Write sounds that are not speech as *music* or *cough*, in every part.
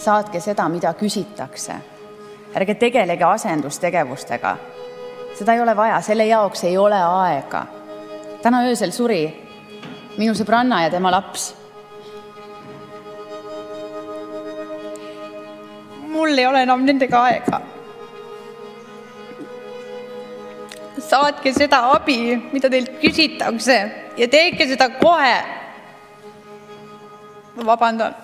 saatke seda, mida küsitakse. ärge tegelege asendustegevustega. seda ei ole vaja, selle jaoks ei ole aega. täna öösel suri minu sõbranna ja tema laps. mul ei ole enam nendega aega. saatke seda abi, mida teilt küsitakse ja tehke seda kohe. Vabandan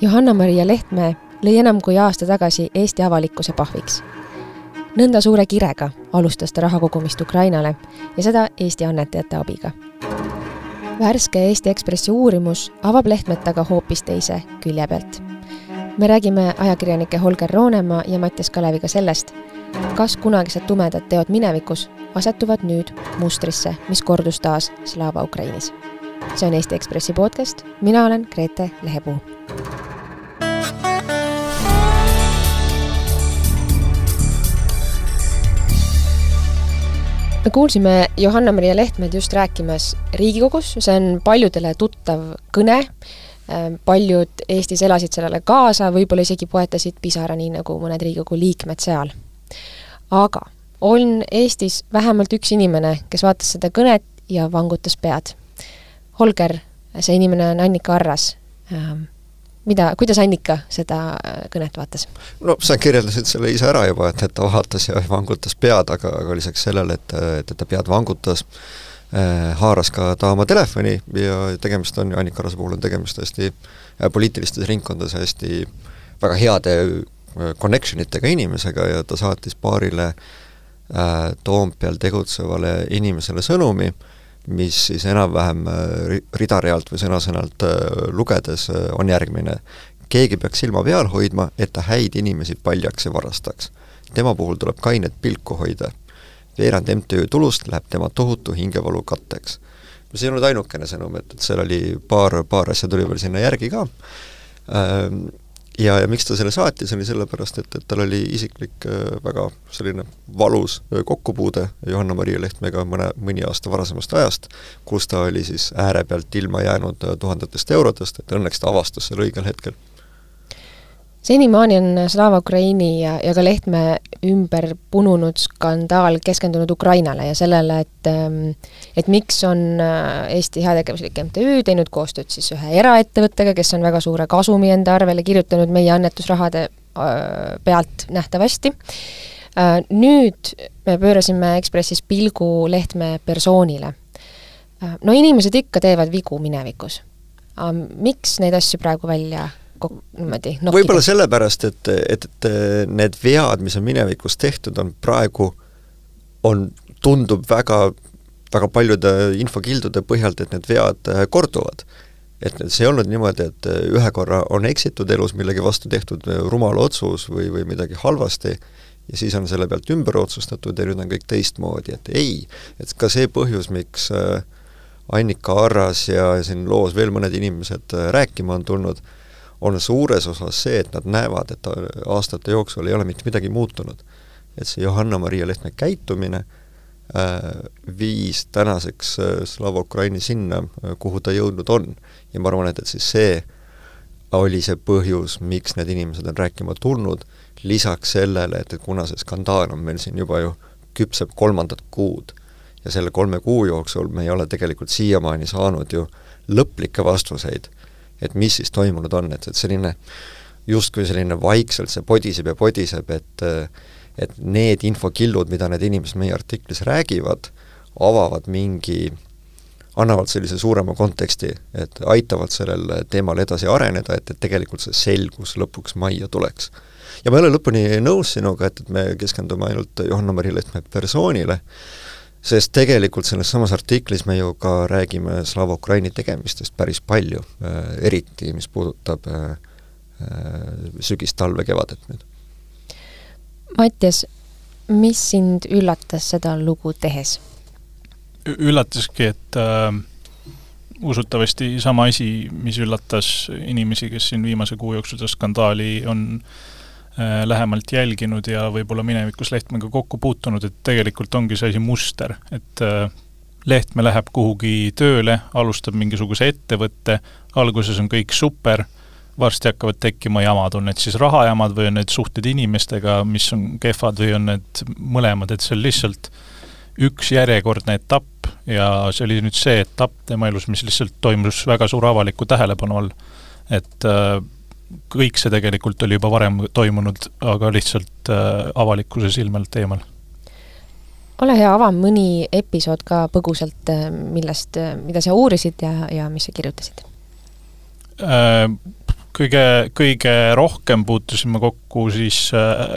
Johanna-Maria Lehtme lõi enam kui aasta tagasi Eesti avalikkuse pahviks. nõnda suure kirega alustas ta raha kogumist Ukrainale ja seda Eesti annetajate abiga. värske Eesti Ekspressi uurimus avab Lehtmet aga hoopis teise külje pealt. me räägime ajakirjanike Holger Roonemaa ja Mattias Kaleviga sellest, kas kunagised tumedad teod minevikus asetuvad nüüd mustrisse, mis kordus taas Slava Ukrainis. See on Eesti Ekspressi podcast, mina olen Grete Lehepuu me kuulsime Johanna-Maria Lehtmed just rääkimas Riigikogus, see on paljudele tuttav kõne, ähm, paljud Eestis elasid sellele kaasa, võib-olla isegi poetasid pisara, nii nagu mõned Riigikogu liikmed seal. aga on Eestis vähemalt üks inimene, kes vaatas seda kõnet ja vangutas pead. Holger, see inimene on Annika Arras ähm, mida, kuidas Annika seda äh, kõnet vaatas? no sa kirjeldasid selle ise ära juba, et, et ta vaatas ja vangutas pead, aga, aga lisaks sellele, et, et, et ta pead vangutas äh,, haaras ka ta oma telefoni ja tegemist on Annika Arrase puhul on tegemist hästi äh, poliitilistes ringkondades hästi väga heade äh, connection itega inimesega ja ta saatis paarile äh, Toompeal tegutsevale inimesele sõnumi äh,, mis siis enam-vähem äh, rida-realt või sõna-sõnalt äh, lugedes äh, on järgmine. keegi peaks silma peal hoidma, et ta häid inimesi paljaks ei varastaks. tema puhul tuleb kainet pilku hoida. veerand MTÜ tulust läheb tema tohutu hingevalu katteks. see ei olnud ainukene sõnum, et, et seal oli paar, paar asja tuli veel sinna järgi ka ähm,, ja, ja miks ta selle saatis, oli sellepärast, et, et tal oli isiklik äh, väga selline valus äh, kokkupuude Johanna-Maria Lehtmega mõne, mõni aasta varasemast ajast, kus ta oli siis ääre pealt ilma jäänud äh, tuhandetest eurodest, et õnneks ta avastas selle õigel hetkel senimaani on Slava Ukraini ja, ja ka Lehtme ümber pununud skandaal keskendunud Ukrainale ja sellele, et ähm, et miks on äh, Eesti Heategevuslik MTÜ teinud koostööd siis ühe eraettevõttega, kes on väga suure kasumi enda arvele kirjutanud meie annetusrahade äh, pealt nähtavasti. Äh, nüüd me pöörasime Ekspressis pilgu Lehtme persoonile. no inimesed ikka teevad vigu minevikus. miks neid asju praegu välja niimoodi nokkida? võib-olla sellepärast, et, et, et need vead, mis on minevikus tehtud, on praegu, on, tundub väga, väga paljude infokildude põhjalt, et need vead äh, korduvad. et see ei olnud niimoodi, et äh, ühe korra on eksitud elus millegi vastu tehtud äh, rumal otsus või, või midagi halvasti, ja siis on selle pealt ümber otsustatud ja nüüd on kõik teistmoodi, et ei, et ka see põhjus, miks Annika Arras ja siin loos veel mõned inimesed rääkima on tulnud, on suures osas see, et nad näevad, et aastate jooksul ei ole mitte midagi muutunud. et see Johanna-Maria Lehtme käitumine äh, viis tänaseks äh, Slava Ukraini sinna, äh, kuhu ta jõudnud on. ja ma arvan, et, et siis see oli see põhjus, miks need inimesed on rääkima tulnud, lisaks sellele, et, et kuna see skandaal on meil siin juba ju küpseb kolmandat kuud ja selle kolme kuu jooksul me ei ole tegelikult siiamaani saanud ju lõplikke vastuseid et mis siis toimunud on, et, et selline justkui selline vaikselt see podiseb ja podiseb, et et need infokillud, mida need inimesed meie artiklis räägivad, avavad mingi, annavad sellise suurema konteksti, et aitavad sellel teemal edasi areneda, et, et tegelikult see selgus lõpuks majja tuleks. ja ma ei ole lõpuni nõus sinuga, et, et me keskendume ainult Johanna-Mari Lehtme persoonile, sest tegelikult selles samas artiklis me ju ka räägime Slava Ukraini tegemistest päris palju, äh, eriti mis puudutab äh, äh, sügist, talve, kevadet nüüd. Mattias, mis sind üllatas seda lugu tehes? üllataski, et äh, usutavasti sama asi, mis üllatas inimesi, kes siin viimase kuu jooksul seda skandaali on äh, Äh, lähemalt jälginud ja võib-olla minevikus Lehtmega kokku puutunud, et tegelikult ongi see asi muster, et äh, Lehtme läheb kuhugi tööle, alustab mingisuguse ettevõtte, alguses on kõik super, varsti hakkavad tekkima jamad, on need siis rahajamad või on need suhted inimestega, mis on kehvad või on need mõlemad, et see on lihtsalt üks järjekordne etapp ja see oli nüüd see etapp tema elus, mis lihtsalt toimus väga suure avaliku tähelepanu all. et äh, kõik see tegelikult oli juba varem toimunud, aga lihtsalt äh, avalikkuse silmalt eemal ole hea, ava mõni episood ka põgusalt, äh, millest, äh, mida sa uurisid ja, ja mis sa kirjutasid? Äh, kõige, kõige rohkem puutusime kokku siis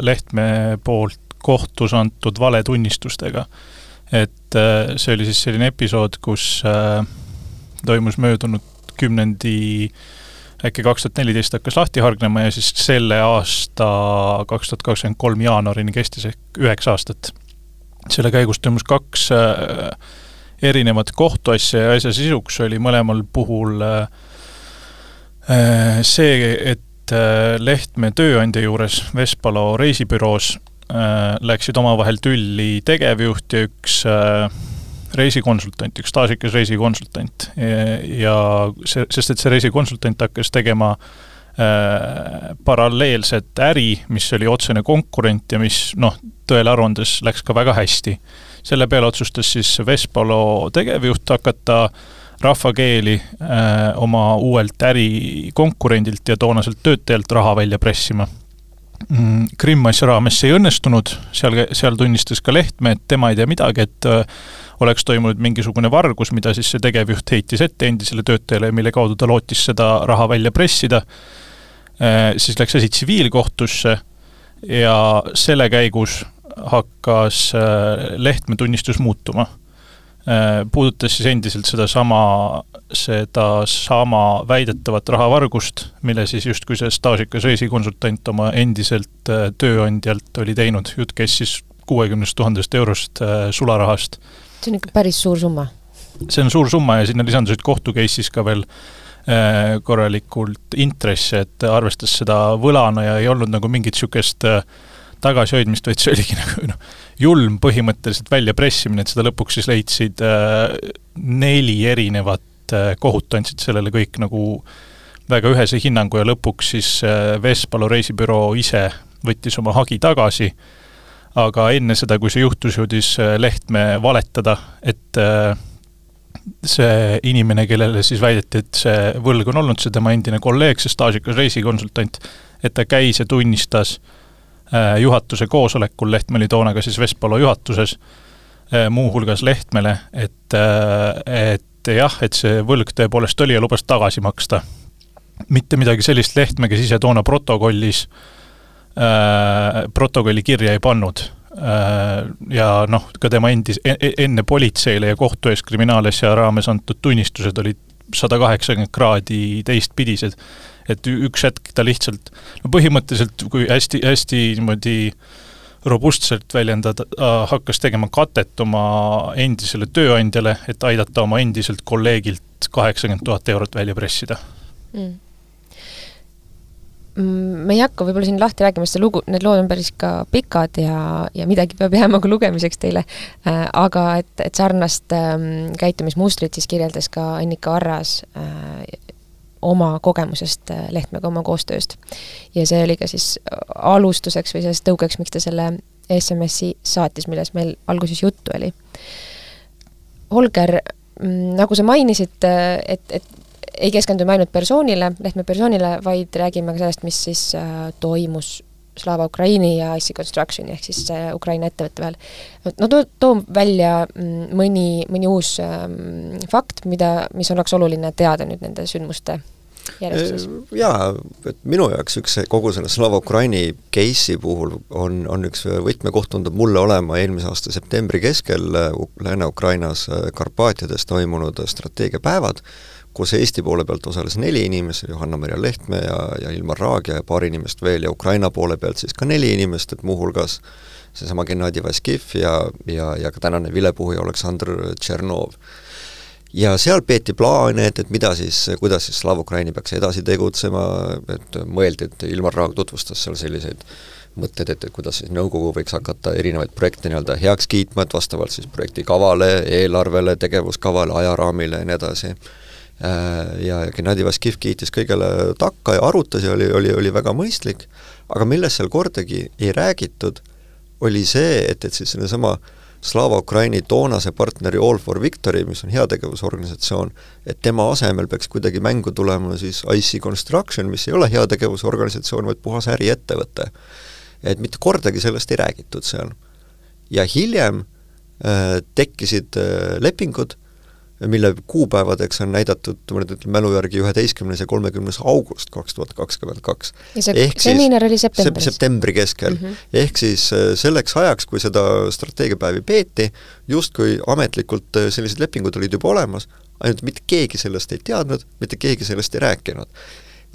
Lehtme poolt kohtus antud valetunnistustega. et see oli siis selline episood, kus toimus möödunud kümnendi äkki kaks tuhat neliteist hakkas lahti hargnema ja siis selle aasta kaks tuhat kakskümmend kolm jaanuarini kestis ehk üheksa aastat. Selle käigus toimus kaks äh, erinevat kohtuasja ja asja sisuks oli mõlemal puhul äh, äh, see, et Lehtme tööandja juures Vespalo reisibüroos läksid omavahel tülli tegevjuht ja üks reisikonsultant, üks staažikas reisikonsultant ja see, sest et see reisikonsultant hakkas tegema paralleelset äri, mis oli otsene konkurent ja mis noh, tõele aruandes läks ka väga hästi. selle peale otsustas siis Vespalo tegevjuht hakata rahvakeeli äh, oma uuelt ärikonkurendilt ja toonaselt töötajalt raha välja pressima. Krimm asja raames see ei õnnestunud, seal, seal tunnistas ka Lehtme, et tema ei tea midagi, et äh, oleks toimunud mingisugune vargus, mida siis see tegevjuht heitis ette endisele töötajale, mille kaudu ta lootis seda raha välja pressida äh,. siis läks asi tsiviilkohtusse ja selle käigus hakkas äh, Lehtme tunnistus muutuma. Äh, puudutas siis endiselt sedasama, sedasama väidetavat rahavargust, mille siis justkui see staažikas reisikonsultant oma endiselt äh, tööandjalt oli teinud, jutt käis siis kuuekümnest tuhandest eurost sularahast. see on ikka päris suur summa. see on suur summa ja sinna lisandusid kohtu case'is ka veel korralikult intresse, et arvestas seda võlana ja ei olnud nagu mingit niisugust äh, tagasihoidmist, vaid see oligi nagu noh, julm põhimõtteliselt väljapressimine, et seda lõpuks siis leidsid äh, neli erinevat äh, kohut, andsid sellele kõik nagu väga ühese hinnangu ja lõpuks siis äh, Vespalu reisibüroo ise võttis oma hagi tagasi, aga enne seda, kui see juhtus, jõudis äh, Lehtme valetada, et äh, see inimene, kellele siis väideti, et see võlg on olnud, see tema endine kolleeg, see staažikas reisikonsultant, et ta käis ja tunnistas äh, juhatuse koosolekul, Lehtme oli toona ka siis Vespalo juhatuses, äh, muuhulgas Lehtmele, et, äh, et jah, et see võlg tõepoolest oli ja lubas tagasi maksta. mitte midagi sellist Lehtme, kes ise toona protokollis äh,, protokolli kirja ei pannud äh,. Ja noh, ka tema endis en,, e-, enne politseile ja kohtu ees kriminaalasja raames antud tunnistused olid sada kaheksakümmend kraadi teistpidised et üks hetk ta lihtsalt, no põhimõtteliselt kui hästi, hästi niimoodi robustselt väljendada, hakkas tegema katet oma endisele tööandjale, et aidata oma endiselt kolleegilt kaheksakümmend tuhat eurot välja pressida mm me ei hakka võib-olla siin lahti rääkima, sest see lugu, need lood on päris ka pikad ja, ja midagi peab jääma ka lugemiseks teile äh,. aga et, et sarnast ähm, käitumismustrit siis kirjeldas ka Annika Arras äh, oma kogemusest äh, Lehtmega, oma koostööst. ja see oli ka siis äh, alustuseks või sellest tõukeks, miks ta selle SMS-i saatis, millest meil alguses juttu oli. Holger, mm, nagu sa mainisid, äh, et, et ei keskendu me ainult persoonile, Lehtme persoonile, vaid räägime ka sellest, mis siis toimus Slava Ukraini ja IC Constructioni ehk siis Ukraina ettevõtte vahel. no too, too välja mm, mõni, mõni uus ähm, fakt, mida, mis oleks oluline teada nüüd nende sündmuste järjestuses? Äh, jaa, et minu jaoks üks kogu selle Slava Ukraini case'i puhul on, on üks võtmekoht, tundub mulle olema eelmise aasta septembri keskel äh, Lääne-Ukrainas äh, Karpaatiades toimunud strateegiapäevad, kus Eesti poole pealt osales neli inimest, Johanna-Maria Lehtme ja, ja Ilmar Raagja ja paar inimest veel ja Ukraina poole pealt siis ka neli inimest, et muuhulgas seesama Gennadi Vaskiv ja, ja, ja ka tänane vilepuhuja Aleksandr Tšernov ja seal peeti plaane, et, et mida siis, kuidas siis Slava Ukraini peaks edasi tegutsema, et mõeldi, et Ilmar Raag tutvustas seal selliseid mõtted, et, et kuidas siis nõukogu võiks hakata erinevaid projekte nii-öelda heaks kiitma, et vastavalt siis projekti kavale, eelarvele, tegevuskavale, ajaraamile ja nii edasi, äh, ja Gennadi Vaskiv kiitis kõigele takka ja arutas ja oli, oli, oli väga mõistlik, aga millest seal kordagi ei räägitud, oli see, et, et siis sellesama Slava Ukraini toonase partneri All for Victory, mis on heategevusorganisatsioon, et tema asemel peaks kuidagi mängu tulema siis IC Construction, mis ei ole heategevusorganisatsioon, vaid puhas äriettevõte et mitte kordagi sellest ei räägitud seal. ja hiljem äh, tekkisid äh, lepingud, mille kuupäevadeks on näidatud, ma nüüd ütlen mälu järgi, üheteistkümnes ja kolmekümnes august kaks tuhat kakskümmend kaks. ja see seminar oli septembris? septembri keskel mm. -hmm. ehk siis äh, selleks ajaks, kui seda strateegiapäevi peeti, justkui ametlikult äh, sellised lepingud olid juba olemas, ainult mitte keegi sellest ei teadnud, mitte keegi sellest ei rääkinud.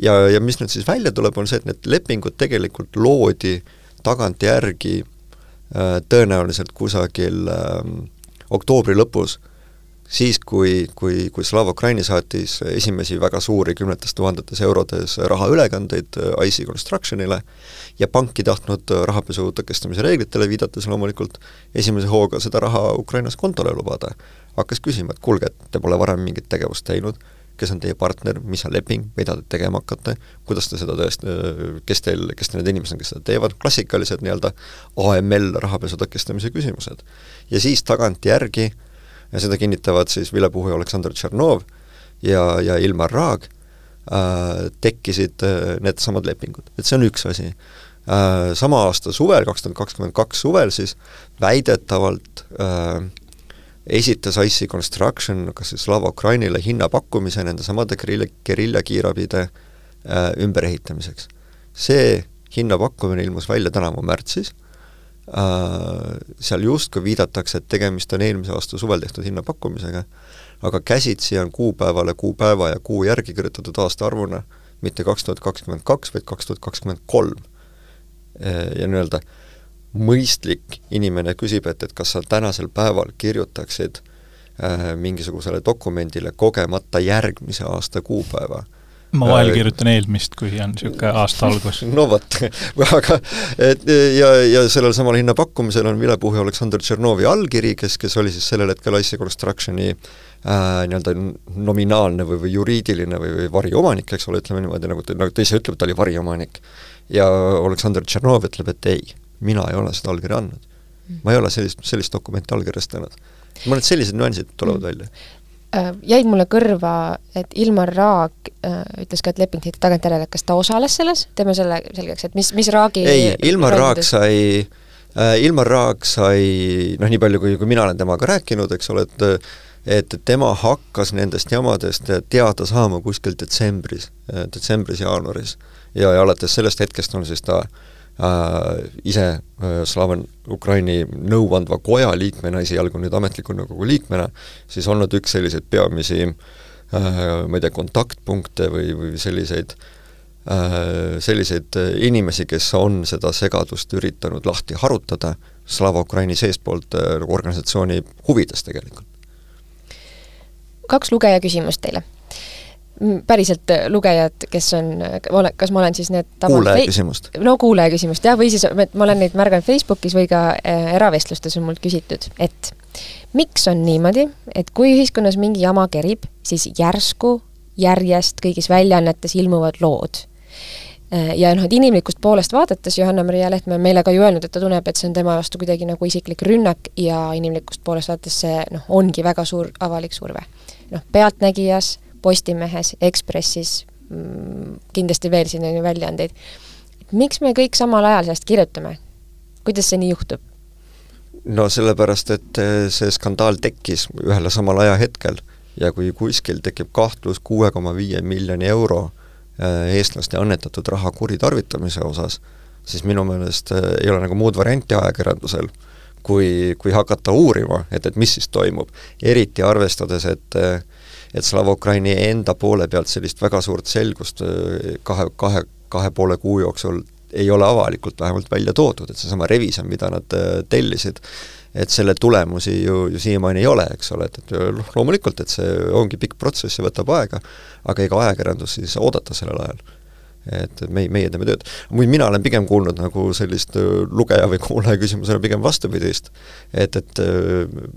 ja, ja mis nüüd siis välja tuleb, on see, et need lepingud tegelikult loodi äh, tagantjärgi äh, tõenäoliselt kusagil ähm, oktoobri lõpus, siis, kui, kui, kui Slava Ukraini saatis esimesi väga suuri kümnetes tuhandetes eurodes rahaülekandeid äh, IC Constructionile ja pank ei tahtnud rahapesu tõkestamise reeglitele viidates loomulikult esimese hooga seda raha Ukrainas kontole lubada. hakkas küsima, et kuulge, et te pole varem mingit tegevust teinud, kes on teie partner, mis on leping, mida te tegema hakkate, kuidas te seda tõest-, kes teil, kes need inimesed on, kes seda teevad, klassikalised nii-öelda AML rahapesu tõkestamise küsimused. ja siis tagantjärgi, ja seda kinnitavad siis vilepuhuja Aleksandr Tšernov ja, ja Ilmar Raag äh,, tekkisid äh, needsamad lepingud, et see on üks asi äh,. Sama aasta suvel, kaks tuhat kakskümmend kaks suvel siis väidetavalt äh, esitas IC Construction kas siis Slava Ukrainile hinnapakkumise nendesamade gerilla, gerillakiirabide äh, ümberehitamiseks. see hinnapakkumine ilmus välja tänavu märtsis äh,, seal justkui viidatakse, et tegemist on eelmise aasta suvel tehtud hinnapakkumisega, aga käsitsi on kuupäevale kuupäeva ja kuu järgi kirjutatud aastaarvuna mitte kaks tuhat kakskümmend kaks, vaid kaks tuhat kakskümmend kolm. Äh, ja nii-öelda äh, mõistlik inimene küsib, et, et kas sa tänasel päeval kirjutaksid äh, mingisugusele dokumendile kogemata järgmise aasta kuupäeva ma vahel äh, kirjutan eelmist, kui on niisugune aasta algus. *laughs* no vot, *laughs* aga et ja, ja sellel samal hinnapakkumisel on vilepuhuja Aleksandr Tšernovi allkiri, kes, kes oli siis sellel hetkel IC Constructioni äh, nii-öelda nominaalne või, või juriidiline või, või variomanik, eks ole, ütleme niimoodi, nagu ta, nagu ta ise ütleb, ta oli variomanik. ja Aleksandr Tšernov ütleb, et ei mina ei ole seda allkirja andnud. ma ei ole sellist, sellist dokumenti allkirjastanud. et sellised nüansid tulevad välja äh, jäid mulle kõrva, et Ilmar Raag äh, ütles ka, et leping tehti tagantjärele, kas ta osales selles, teeme selle selgeks, et mis, mis Raagi ei, Ilmar Raag sai äh,, Ilmar Raag sai noh, nii palju, kui, kui mina olen temaga rääkinud, eks ole, et et tema hakkas nendest jamadest teada saama kuskil detsembris, äh, detsembris-jaanuaris. ja, ja alates sellest hetkest on siis ta äh, ise äh, Slaven Ukraini nõuandva koja liikmena, esialgu nüüd ametliku nõukogu liikmena, siis olnud üks selliseid peamisi äh, ma ei tea, kontaktpunkte või, või selliseid äh, selliseid inimesi, kes on seda segadust üritanud lahti harutada Slava Ukraini seestpoolt äh, nagu organisatsiooni huvides tegelikult. kaks lugeja küsimust teile päriselt äh, lugejad, kes on, ole, kas ma olen siis need kuulaja küsimust? no kuulaja küsimust jah, või siis ma olen neid märganud Facebookis või ka äh, eravestlustes on mult küsitud, et miks on niimoodi, et kui ühiskonnas mingi jama kerib, siis järsku järjest kõigis väljaannetes ilmuvad lood äh, ja noh, et inimlikust poolest vaadates Johanna-Maria Lehtme on meile ka ju öelnud, et ta tunneb, et see on tema vastu kuidagi nagu isiklik rünnak ja inimlikust poolest vaadates see noh, ongi väga suur avalik surve. noh, Pealtnägijas Postimehes, Ekspressis, mm, kindlasti veel siin on ju väljaandeid. miks me kõik samal ajal sellest kirjutame? kuidas see nii juhtub? no sellepärast, et eh, see skandaal tekkis ühel ja samal ajahetkel ja kui kuskil tekib kahtlus kuue koma viie miljoni euro eh, eestlaste annetatud raha kuritarvitamise osas, siis minu meelest eh, ei ole nagu muud varianti ajakirjandusel, kui, kui hakata uurima, et, et mis siis toimub. eriti arvestades, et et Slava Ukraini enda poole pealt sellist väga suurt selgust äh, kahe, kahe, kahe poole kuu jooksul ei ole avalikult vähemalt välja toodud, et seesama revisjon, mida nad äh, tellisid, et selle tulemusi ju, ju siiamaani ei ole, eks ole, et, et noh, loomulikult, et see ongi pikk protsess ja võtab aega, aga ega ajakirjandus siis oodata sellel ajal. et meie, meie teeme tööd. muid mina olen pigem kuulnud nagu sellist lugeja või kuulaja küsimusele pigem vastupidist, et, et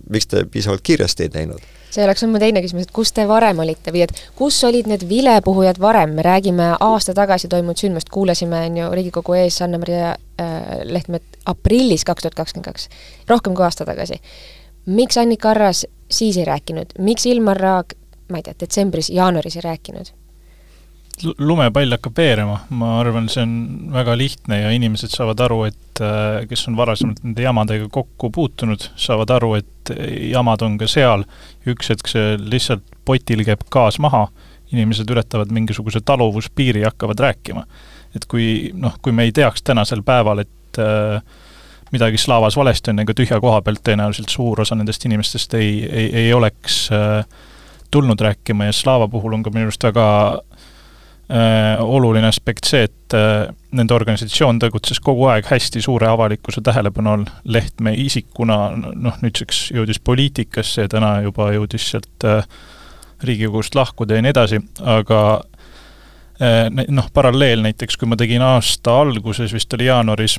miks te piisavalt kiiresti ei teinud see oleks mu teine küsimus, et kus te varem olite või et kus olid need vilepuhujad varem, me räägime aasta tagasi toimunud sündmust, kuulasime, on ju, Riigikogu ees Anna-Maria äh, Lehtmet aprillis kaks tuhat kakskümmend kaks, rohkem kui aasta tagasi. miks Annika Arras siis ei rääkinud, miks Ilmar Raag, ma ei tea, detsembris, jaanuaris ei rääkinud? Lumepall hakkab veerema, ma arvan, see on väga lihtne ja inimesed saavad aru, et äh, kes on varasemalt nende jamadega kokku puutunud, saavad aru, et jamad on ka seal. üks hetk see lihtsalt potil käib gaas maha, inimesed ületavad mingisuguse taluvuspiiri ja hakkavad rääkima. et kui noh, kui me ei teaks tänasel päeval, et äh, midagi Slavas valesti on, ega tühja koha pealt tõenäoliselt suur osa nendest inimestest ei, ei, ei oleks äh, tulnud rääkima ja Slava puhul on ka minu arust väga äh, oluline aspekt see, et äh, nende organisatsioon tegutses kogu aeg hästi suure avalikkuse tähelepanu all, Lehtme isikuna noh, nüüdseks jõudis poliitikasse ja täna juba jõudis sealt äh, Riigikogust lahkuda ja nii edasi, aga äh, noh, paralleel näiteks, kui ma tegin aasta alguses, vist oli jaanuaris,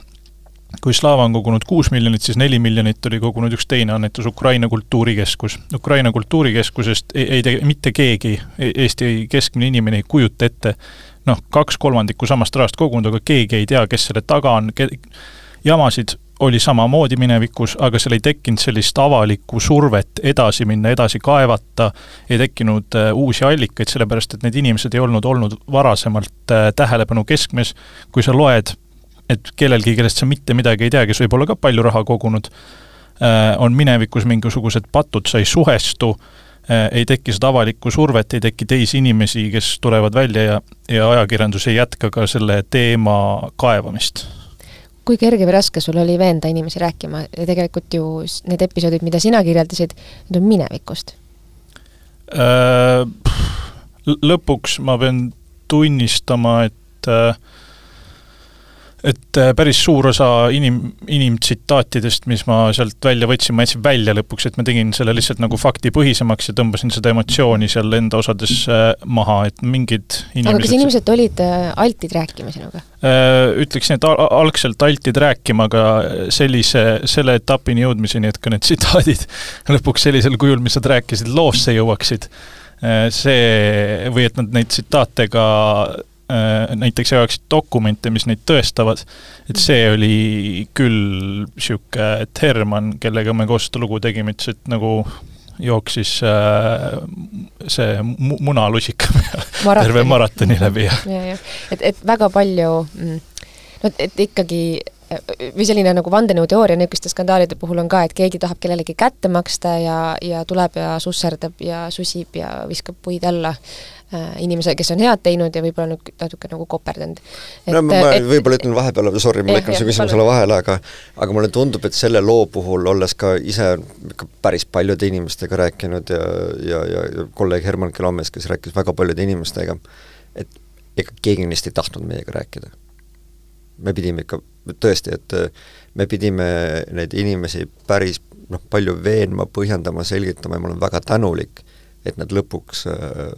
kui Slava on kogunud kuus miljonit, siis neli miljonit oli kogunud üks teine annetus, Ukraina Kultuurikeskus. Ukraina Kultuurikeskusest ei, ei tege mitte keegi, e-, Eesti keskmine inimene ei kujuta ette, noh, kaks kolmandikku samast rahast kogunud, aga keegi ei tea, kes selle taga on, jamasid oli samamoodi minevikus, aga seal ei tekkinud sellist avalikku survet edasi minna, edasi kaevata, ei tekkinud äh, uusi allikaid, sellepärast et need inimesed ei olnud olnud varasemalt äh, tähelepanu keskmes, kui sa loed et kellelgi, kellest sa mitte midagi ei tea, kes võib olla ka palju raha kogunud, äh, on minevikus mingisugused patud, sa ei suhestu, äh, ei teki seda avalikku survet, ei teki teisi inimesi, kes tulevad välja ja, ja ajakirjandus ei jätka ka selle teema kaevamist kui kerge või raske sul oli veenda inimesi rääkima ja tegelikult ju need episoodid, mida sina kirjeldasid, need on minevikust äh,? Lõpuks ma pean tunnistama, et äh, et äh, päris suur osa inim, inimtsitaatidest, mis ma sealt välja võtsin, ma jätsin välja lõpuks, et ma tegin selle lihtsalt nagu faktipõhisemaks ja tõmbasin seda emotsiooni seal enda osades äh, maha, et mingid inimesed aga kas inimesed olid äh, altid rääkima sinuga? Ütleksin, et algselt altid rääkima, aga sellise, selle etapini jõudmiseni, et ka need tsitaadid *laughs* lõpuks sellisel kujul, mis nad rääkisid, loosse jõuaksid, see, või et nad neid tsitaate ka näiteks jagaksid dokumente, mis neid tõestavad, et see oli küll niisugune, et Herman, kellega me koos seda lugu tegime, ütles, et nagu jooksis äh, see mu-, munalusika *laughs* terve maratoni läbi ja. ja, ja, et, et väga palju mm, no et ikkagi või selline nagu vandenõuteooria niisuguste skandaalide puhul on ka, et keegi tahab kellelegi kätte maksta ja, ja tuleb ja susserdab ja susib ja viskab puid alla Äh, inimese, kes on head teinud ja võib-olla natuke nagu koperdanud. no ma, ma võib-olla ütlen vahepeal, sorry, ma lõikan su küsimusele vahele, aga aga mulle tundub, et selle loo puhul, olles ka ise ikka päris paljude inimestega rääkinud ja, ja, ja, ja kolleeg Herman Kelomes, kes rääkis väga paljude inimestega, et ega keegi neist ei tahtnud meiega rääkida. Me pidime ikka, tõesti, et me pidime neid inimesi päris noh, palju veenma, põhjendama, selgitama ja ma olen väga tänulik et nad lõpuks äh,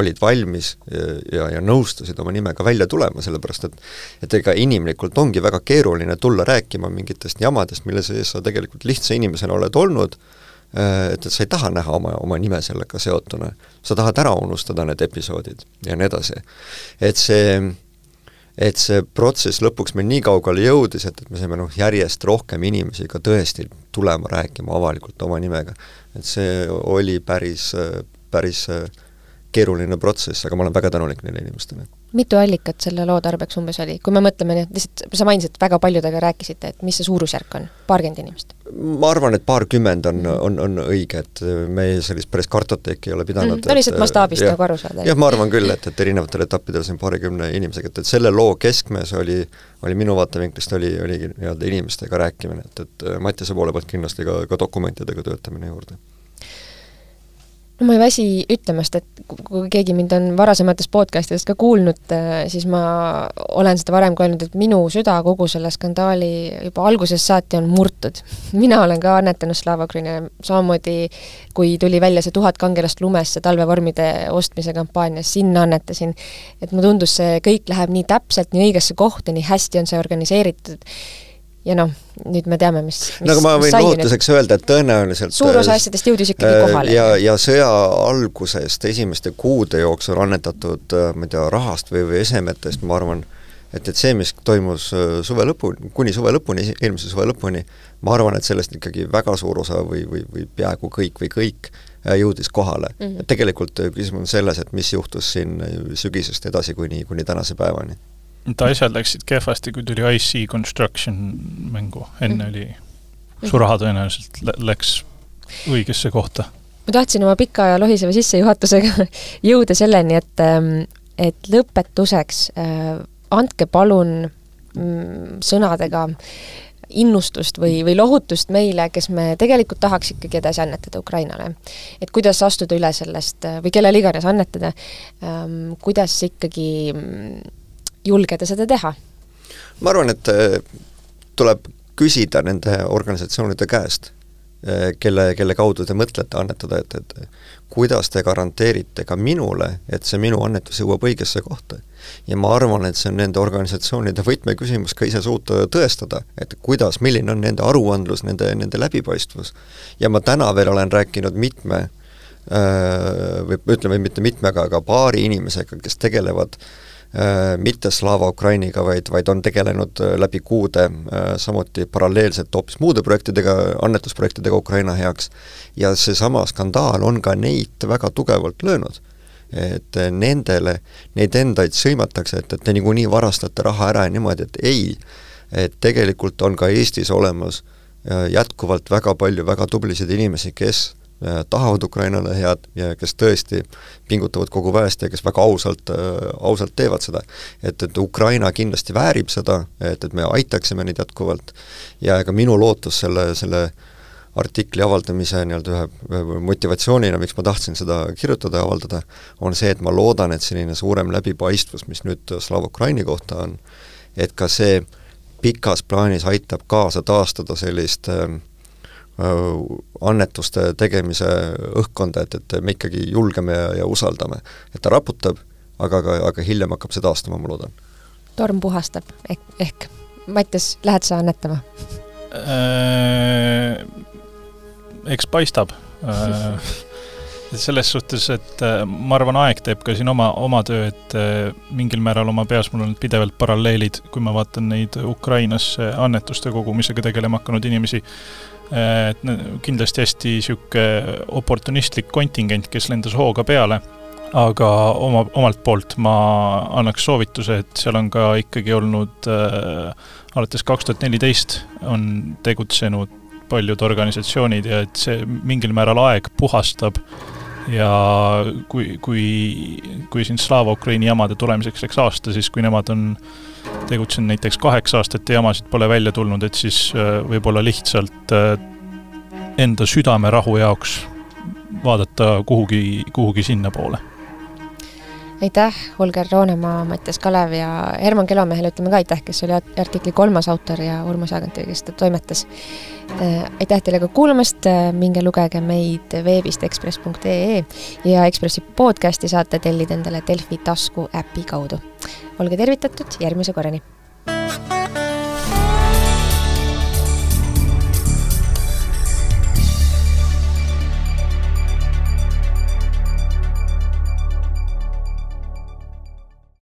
olid valmis ja, ja, nõustusid oma nimega välja tulema, sellepärast et et ega inimlikult ongi väga keeruline tulla rääkima mingitest jamadest, mille sees sa tegelikult lihtsa inimesena oled olnud, äh, et, et sa ei taha näha oma, oma nime sellega seotuna. sa tahad ära unustada need episoodid ja nii edasi. et see et see protsess lõpuks meil nii kaugele jõudis, et, et me saime noh, järjest rohkem inimesi ka tõesti tulema rääkima avalikult oma nimega. et see oli päris, päris keeruline protsess, aga ma olen väga tänulik neile inimestele. Mitu allikat selle loo tarbeks umbes oli, kui me mõtleme nüüd, lihtsalt sa mainisid, väga paljudega rääkisite, et mis see suurusjärk on, paarkümmend inimest? ma arvan, et paarkümmend on, on, on õige, et me sellist päris kartoteeki ei ole pidanud mm, no lihtsalt mastaabist nagu aru saada. jah, ma arvan küll, et, et erinevatel etappidel siin paarikümne inimesega, et, et selle loo keskmes oli, oli minu vaatevinklist oli, oligi nii-öelda inimestega rääkimine, et, et Mattiase poole pealt kindlasti ka, ka dokumentidega töötamine juurde ma ei väsi ütlemast, et kui keegi mind on varasemates podcastidest ka kuulnud, äh, siis ma olen seda varem ka öelnud, et minu süda kogu selle skandaali juba algusest saati on murtud. *laughs* mina olen ka annetanud Slava Ukrainile, samamoodi kui tuli välja see tuhat kangelast lumesse talvevormide ostmise kampaanias, sinna annetasin. et mulle tundus, see kõik läheb nii täpselt, nii õigesse kohta, nii hästi on see organiseeritud ja noh, nüüd me teame, mis, mis no aga ma võin lohutuseks öelda, et tõenäoliselt suur osa asjadest jõudis ikkagi äh, kohale. ja, ja sõja algusest, esimeste kuude jooksul annetatud, äh, ma ei tea, rahast või, või esemetest, ma arvan, et, et see, mis toimus äh, suve lõpuni, kuni suve lõpuni, eelmise suve lõpuni, ma arvan, et sellest ikkagi väga suur osa või, või, või peaaegu kõik või kõik jõudis kohale mm. -hmm. tegelikult küsimus on selles, et mis juhtus siin sügisest edasi kuni, kuni tänase päevani et asjad läksid kehvasti, kui tuli IC Construction mängu, enne oli, su raha tõenäoliselt läks õigesse kohta. ma tahtsin oma pika ja lohiseva sissejuhatusega *laughs* jõuda selleni, et, ähm, et lõpetuseks äh, andke palun mm, sõnadega innustust või, või lohutust meile, kes me tegelikult tahaks ikkagi edasi annetada Ukrainale. et kuidas astuda üle sellest või kellele iganes annetada, ähm, kuidas ikkagi mm, julgeda seda teha? ma arvan, et äh, tuleb küsida nende organisatsioonide käest, äh, kelle, kelle kaudu te mõtlete annetada, et, et kuidas te garanteerite ka minule, et see minu annetus jõuab õigesse kohta. ja ma arvan, et see on nende organisatsioonide võtmeküsimus ka ise suuta tõestada, et kuidas, milline on nende aruandlus, nende, nende läbipaistvus. ja ma täna veel olen rääkinud mitme äh, või ütleme, mitte mitmega, aga paari inimesega, kes tegelevad äh, mitte Slava Ukrainiga, vaid, vaid on tegelenud äh, läbi kuude äh, samuti paralleelselt hoopis muude projektidega, annetusprojektidega Ukraina heaks, ja seesama skandaal on ka neid väga tugevalt löönud. et nendele, neid endaid sõimatakse, et, et te niikuinii varastate raha ära ja niimoodi, et ei, et tegelikult on ka Eestis olemas jätkuvalt väga palju väga tublisid inimesi, kes Äh, tahavad Ukrainale head ja kes tõesti pingutavad kogu väest ja kes väga ausalt, äh, ausalt teevad seda. et, et Ukraina kindlasti väärib seda, et, et me aitaksime neid jätkuvalt ja ega minu lootus selle, selle artikli avaldamise nii-öelda ühe motivatsioonina, miks ma tahtsin seda kirjutada ja avaldada, on see, et ma loodan, et selline suurem läbipaistvus, mis nüüd Slava Ukraini kohta on, et ka see pikas plaanis aitab kaasa taastada sellist äh, Äh, annetuste tegemise õhkkonda, et, et me ikkagi julgeme ja, ja usaldame. et ta raputab, aga, aga, aga hiljem hakkab see taastuma, ma loodan. torm puhastab, ehk, ehk Mattias, lähed sa annetama äh,? Eks paistab äh, selles suhtes, et äh, ma arvan, aeg teeb ka siin oma, oma töö, et äh, mingil määral oma peas mul on pidevalt paralleelid, kui ma vaatan neid Ukrainasse annetuste kogumisega tegelema hakanud inimesi, et kindlasti hästi niisugune oportunistlik kontingent, kes lendas hooga peale, aga oma, omalt poolt ma annaks soovituse, et seal on ka ikkagi olnud äh, alates kaks tuhat neliteist on tegutsenud paljud organisatsioonid ja et see mingil määral aeg puhastab ja kui, kui, kui siin Slava Ukraini jamade tulemiseks läks aasta, siis kui nemad on tegutsenud näiteks kaheksa aastat ja jamasid pole välja tulnud, et siis äh, võib-olla lihtsalt äh, enda südamerahu jaoks vaadata kuhugi, kuhugi sinnapoole. Aitäh, Holger Roonemaa, Mattias Kalev ja Herman Kelomehele ütleme ka aitäh, kes oli artikli kolmas autor ja Urmas Jaaganti, kes seda toimetas. Äh, aitäh teile ka kuulamast, minge lugege meid veebist ekspress.ee ja Ekspressi podcasti saate tellida endale Delfi tasku äpi kaudu olge tervitatud, järgmise korrani!